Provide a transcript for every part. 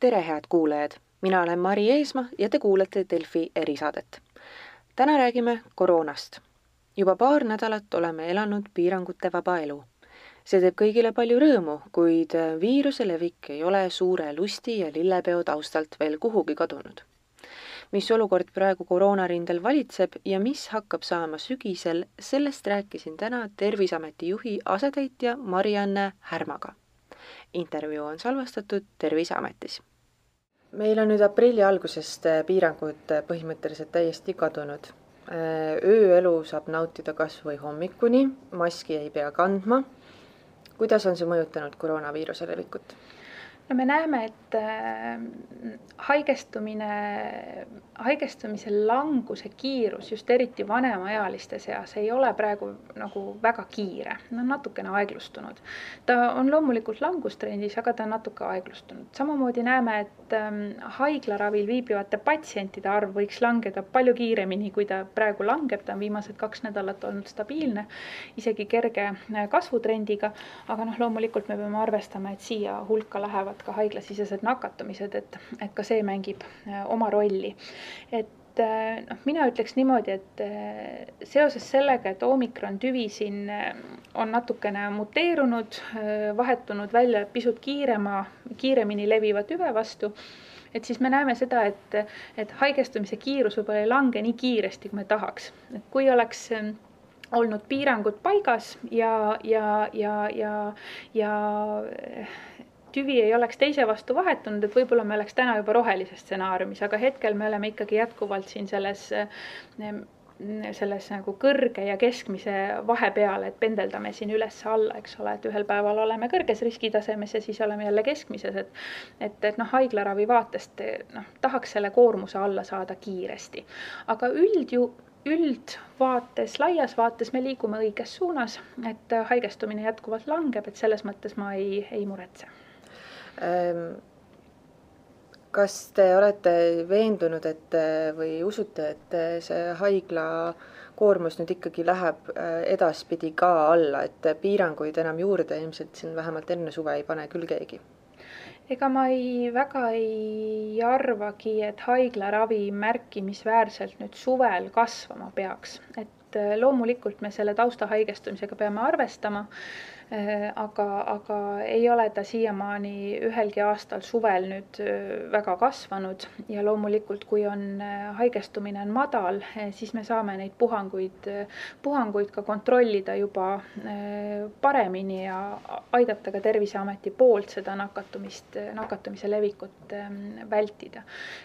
tere, head kuulajad! mina olen Mari Eesmaa ja te kuulate Delfi erisaadet. täna räägime koroonast. juba paar nädalat oleme elanud piirangute vaba elu. see teeb kõigile palju rõõmu, kuid viiruse levik ei ole suure lusti ja lillepeo taustalt veel kuhugi kadunud. mis olukord praegu koroonarindel valitseb ja mis hakkab saama sügisel, sellest rääkisin täna Terviseameti juhi asetäitja Mari-Anne Härmaga intervjuu on salvestatud Terviseametis. meil on nüüd aprilli algusest äh, piirangud äh, põhimõtteliselt täiesti kadunud. Äh, ööelu saab nautida kas või hommikuni, maski ei pea kandma. kuidas on see mõjutanud koroonaviiruse levikut? no me näeme, et haigestumine, haigestumise languse kiirus just eriti vanemaealiste seas ei ole praegu nagu väga kiire, no natukene aeglustunud. ta on loomulikult langustrendis, aga ta on natuke aeglustunud. samamoodi näeme, et ähm, haiglaravil viibivate patsientide arv võiks langeda palju kiiremini, kui ta praegu langeb, ta on viimased kaks nädalat olnud stabiilne, isegi kerge äh, kasvutrendiga, aga noh, loomulikult me peame arvestama, et siia hulka lähevad ka haiglasisesed nakatumised, et, et ka see mängib äh, oma rolli. Et äh, noh, mina ütleks niimoodi, et äh, seoses sellega, et omikron tüvi siin on natukene muteerunud, vahetunud välja pisut kiirema, kiiremini leviva tüve vastu et siis me näeme seda, et, et haigestumise kiirus võib-olla ei lange nii kiiresti, kui me tahaks. et kui oleks olnud piirangud paigas ja, ja, ja, ja, ja tüvi ei oleks teise vastu vahetunud, et võib-olla me oleks täna juba rohelises stsenaariumis, aga hetkel me oleme ikkagi jätkuvalt siin selles selles nagu kõrge ja keskmise vahepeal, et pendeldame siin üles-alla, eks ole, et ühel päeval oleme kõrges riskitasemes ja siis oleme jälle keskmises, et et, et noh, haiglaravi vaatest noh, tahaks selle koormuse alla saada kiiresti. aga üld ju üldvaates, laias vaates me liigume õiges suunas, et haigestumine jätkuvalt langeb, et selles mõttes ma ei, ei muretse Ehm, kas te olete veendunud, et või usute, et see haigla koormus nüüd ikkagi läheb äh, edaspidi ka alla, et piiranguid enam juurde ilmselt siin vähemalt enne suve ei pane küll keegi? ega ma ei, väga ei arvagi, et haiglaravi märkimisväärselt nüüd suvel kasvama peaks, et äh, loomulikult me selle taustahaigestumisega peame arvestama aga, aga ei ole ta siiamaani ühelgi aastal suvel nüüd äh, väga kasvanud. Ja loomulikult, kui on äh, haigestumine on madal, siis me saame neid puhanguid, puhanguid ka kontrollida juba paremini ja aidata ka Terviseameti poolt seda nakatumist, nakatumise levikut ähm, vältida.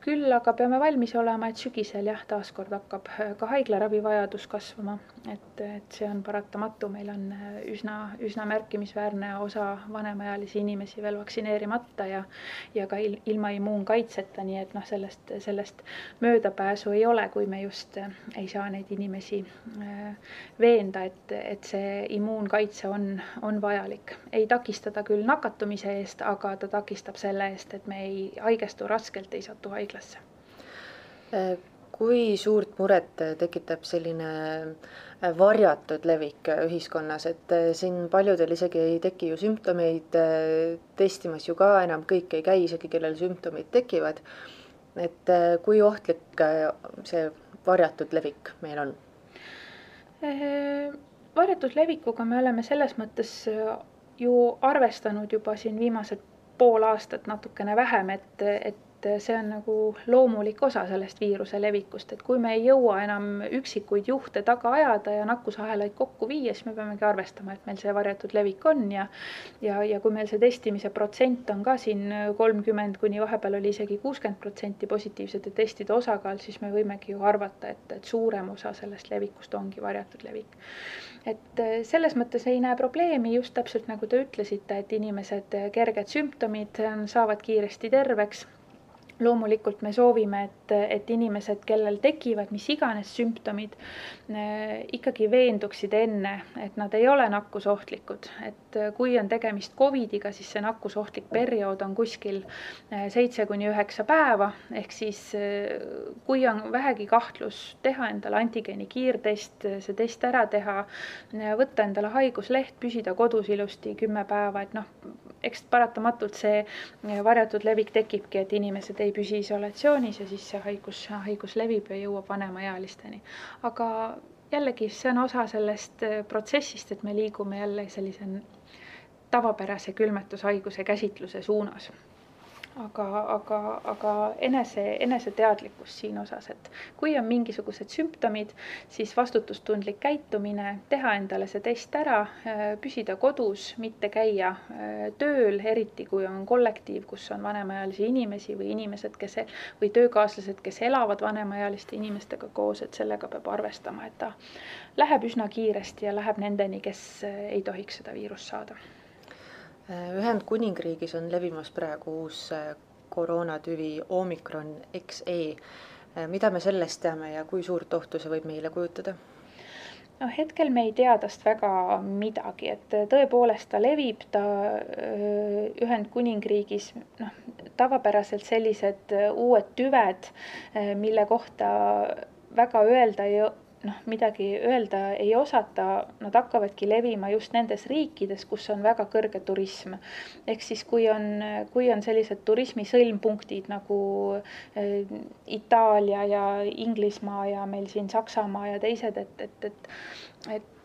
küll aga peame valmis olema, et sügisel jah, taaskord hakkab ka haiglaravi vajadus kasvama, et, et see on paratamatu, meil on üsna üsna märkimisväärne osa vanemaealisi inimesi veel vaktsineerimata ja ja ka il, ilma immuunkaitseta, nii et noh, sellest, sellest möödapääsu ei ole, kui me just äh, ei saa neid inimesi äh, veenda, et, et see immuunkaitse on, on vajalik. ei takista ta küll nakatumise eest, aga ta takistab selle eest, et me ei haigestu raskelt, ei satu haiglasse äh, kui suurt muret tekitab selline varjatud levik ühiskonnas, et siin paljudel isegi ei teki ju sümptomeid, testimas ju ka enam kõik ei käi, isegi kellel sümptomid tekivad. et kui ohtlik see varjatud levik meil on? varjatud levikuga me oleme selles mõttes ju arvestanud juba siin viimased pool aastat natukene vähem, et, et et see on nagu loomulik osa sellest viiruse levikust, et kui me ei jõua enam üksikuid juhte taga ajada ja nakkusahelaid kokku viia, siis me peamegi arvestama, et meil see varjatud levik on ja ja, ja kui meil see testimise protsent on ka siin kolmkümmend kuni vahepeal oli isegi kuuskümmend protsenti positiivsete testide osakaal, siis me võimegi ju arvata, et, et suurem osa sellest levikust ongi varjatud levik. et selles mõttes ei näe probleemi, just täpselt nagu te ütlesite, et inimesed kerged sümptomid saavad kiiresti terveks loomulikult me soovime, et, et inimesed, kellel tekivad mis iganes sümptomid, eh, ikkagi veenduksid enne, et nad ei ole nakkusohtlikud, et kui on tegemist Covidiga, siis see nakkusohtlik periood on kuskil eh, seitse kuni üheksa päeva, ehk siis kui on vähegi kahtlus, teha endale antigeeni kiirtest, see test ära teha, võtta endale haigusleht, püsida kodus ilusti kümme päeva, et noh, eks paratamatult see varjatud levik tekibki, et inimesed ei püsi isolatsioonis ja siis see haigus, haigus levib ja jõuab vanemaealisteni. aga jällegi, see on osa sellest protsessist, et me liigume jälle sellise tavapärase külmetushaiguse käsitluse suunas aga, aga, aga enese, eneseteadlikkus siin osas, et kui on mingisugused sümptomid, siis vastutustundlik käitumine, teha endale see test ära, püsida kodus, mitte käia äh, tööl, eriti kui on kollektiiv, kus on vanemaealisi inimesi või inimesed, kes e-, või töökaaslased, kes elavad vanemaealiste inimestega koos, et sellega peab arvestama, et ta läheb üsna kiiresti ja läheb nendeni, kes äh, ei tohiks seda viirust saada Ühendkuningriigis on levimas praegu uus äh, koroonatüvi omikron XE. Äh, mida me sellest teame ja kui suurt ohtu see võib meile kujutada? no hetkel me ei tea tast väga midagi, et tõepoolest ta levib, ta Ühendkuningriigis noh, tavapäraselt sellised uued tüved, mille kohta väga öelda ei noh, midagi öelda ei osata, nad hakkavadki levima just nendes riikides, kus on väga kõrge turism. ehk siis, kui on, kui on sellised turismi sõlmpunktid nagu äh, Itaalia ja Inglismaa ja meil siin Saksamaa ja teised, et, et, et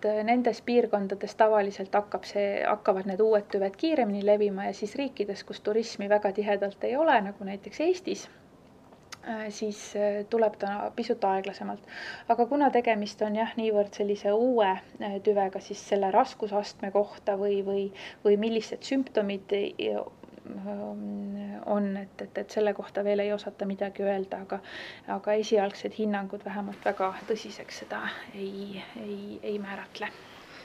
et nendes piirkondades tavaliselt hakkab see, hakkavad need uued tüved kiiremini levima ja siis riikides, kus turismi väga tihedalt ei ole, nagu näiteks Eestis siis äh, tuleb ta pisut aeglasemalt. aga kuna tegemist on jah, niivõrd sellise uue äh, tüvega, siis selle raskusastme kohta või, või, või millised sümptomid on, et, et, et selle kohta veel ei osata midagi öelda, aga, aga esialgsed hinnangud vähemalt väga tõsiseks seda ei, ei, ei määratle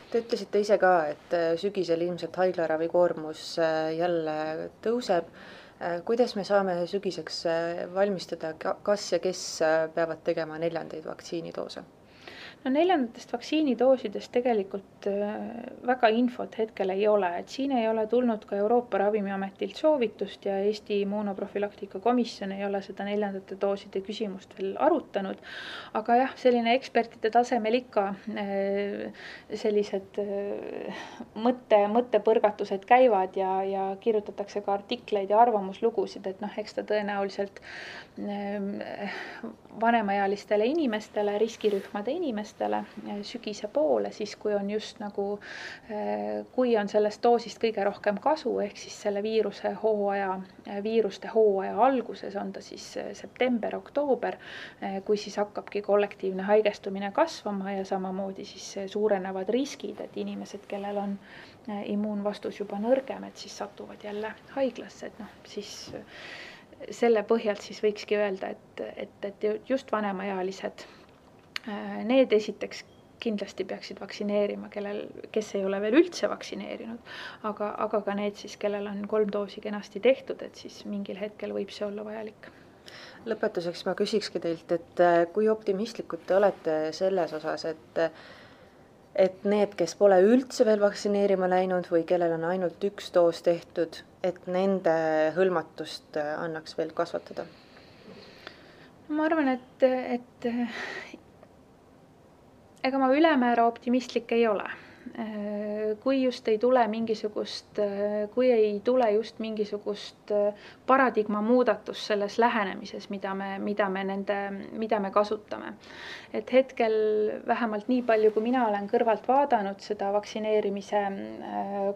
Te ütlesite ise ka, et sügisel ilmselt haiglaravikoormus jälle tõuseb Äh, kuidas me saame sügiseks äh, valmistuda, kas ja kes äh, peavad tegema neljandaid vaktsiinidoose? No neljandatest vaktsiinidoosidest tegelikult äh, väga infot hetkel ei ole, et siin ei ole tulnud ka Euroopa Ravimiametilt soovitust ja Eesti Immunoprofülaktika Komisjon ei ole seda neljandate dooside küsimust veel arutanud. aga jah, selline ekspertide tasemel ikka äh, sellised äh, mõtte, mõttepõrgatused käivad ja, ja kirjutatakse ka artikleid ja arvamuslugusid, et noh, eks ta tõenäoliselt vanemaealistele inimestele, riskirühmade inimestele inimestele eh, sügise poole, siis kui on just nagu, eh, kui on sellest doosist kõige rohkem kasu, ehk siis selle viiruse hooaja, eh, viiruste hooaja alguses, on ta siis september, oktoober, kui siis hakkabki kollektiivne haigestumine kasvama ja samamoodi siis suurenevad riskid, et inimesed, kellel on immuunvastus juba nõrgem, et siis satuvad jälle haiglasse, et noh, siis selle põhjalt siis võikski öelda, et, et, et just vanemaealised Äh, need esiteks kindlasti peaksid vaktsineerima, kellel, kes ei ole veel üldse vaktsineerinud, aga, aga ka need siis, kellel on kolm doosi kenasti tehtud, et siis mingil hetkel võib see olla vajalik. lõpetuseks ma küsikski teilt, et äh, kui optimistlikud te olete selles osas, et et need, kes pole üldse veel vaktsineerima läinud või kellel on ainult üks doos tehtud, et nende hõlmatust äh, annaks veel kasvatada? ma arvan, et, et ega ma ülemäära optimistlik ei ole kui just ei tule mingisugust, äh, kui ei tule just mingisugust äh, paradigma muudatust selles lähenemises, mida me, mida me nende, mida me kasutame. et hetkel vähemalt nii palju, kui mina olen kõrvalt vaadanud seda vaktsineerimise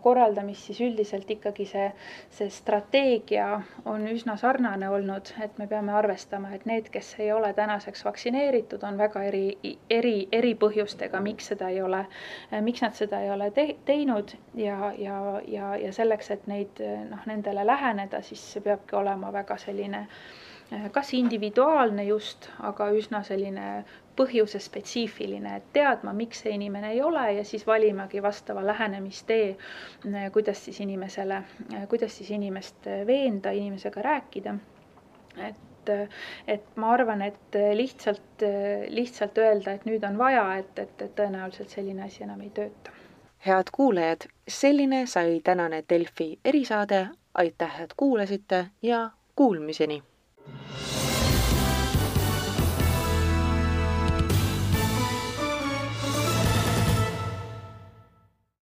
korraldamist, siis üldiselt ikkagi see, see strateegia on üsna sarnane olnud, et me peame arvestama, et need, kes ei ole tänaseks vaktsineeritud, on väga eri, eri, eri põhjustega, miks seda ei ole, miks nad seda ei ole te teinud ja, ja, ja, ja selleks, et neid noh, nendele läheneda, siis see peabki olema väga selline eh, kas individuaalne just, aga üsna selline põhjusespetsiifiline, et teadma, miks see inimene ei ole ja siis valimagi vastava lähenemistee, eh, kuidas siis inimesele, eh, kuidas siis inimest veenda, inimesega rääkida. et et, et ma arvan, et lihtsalt, lihtsalt öelda, et nüüd on vaja, et, et, et tõenäoliselt selline asi enam ei tööta. head kuulajad, selline sai tänane Delfi erisaade. aitäh, et kuulasite ja kuulmiseni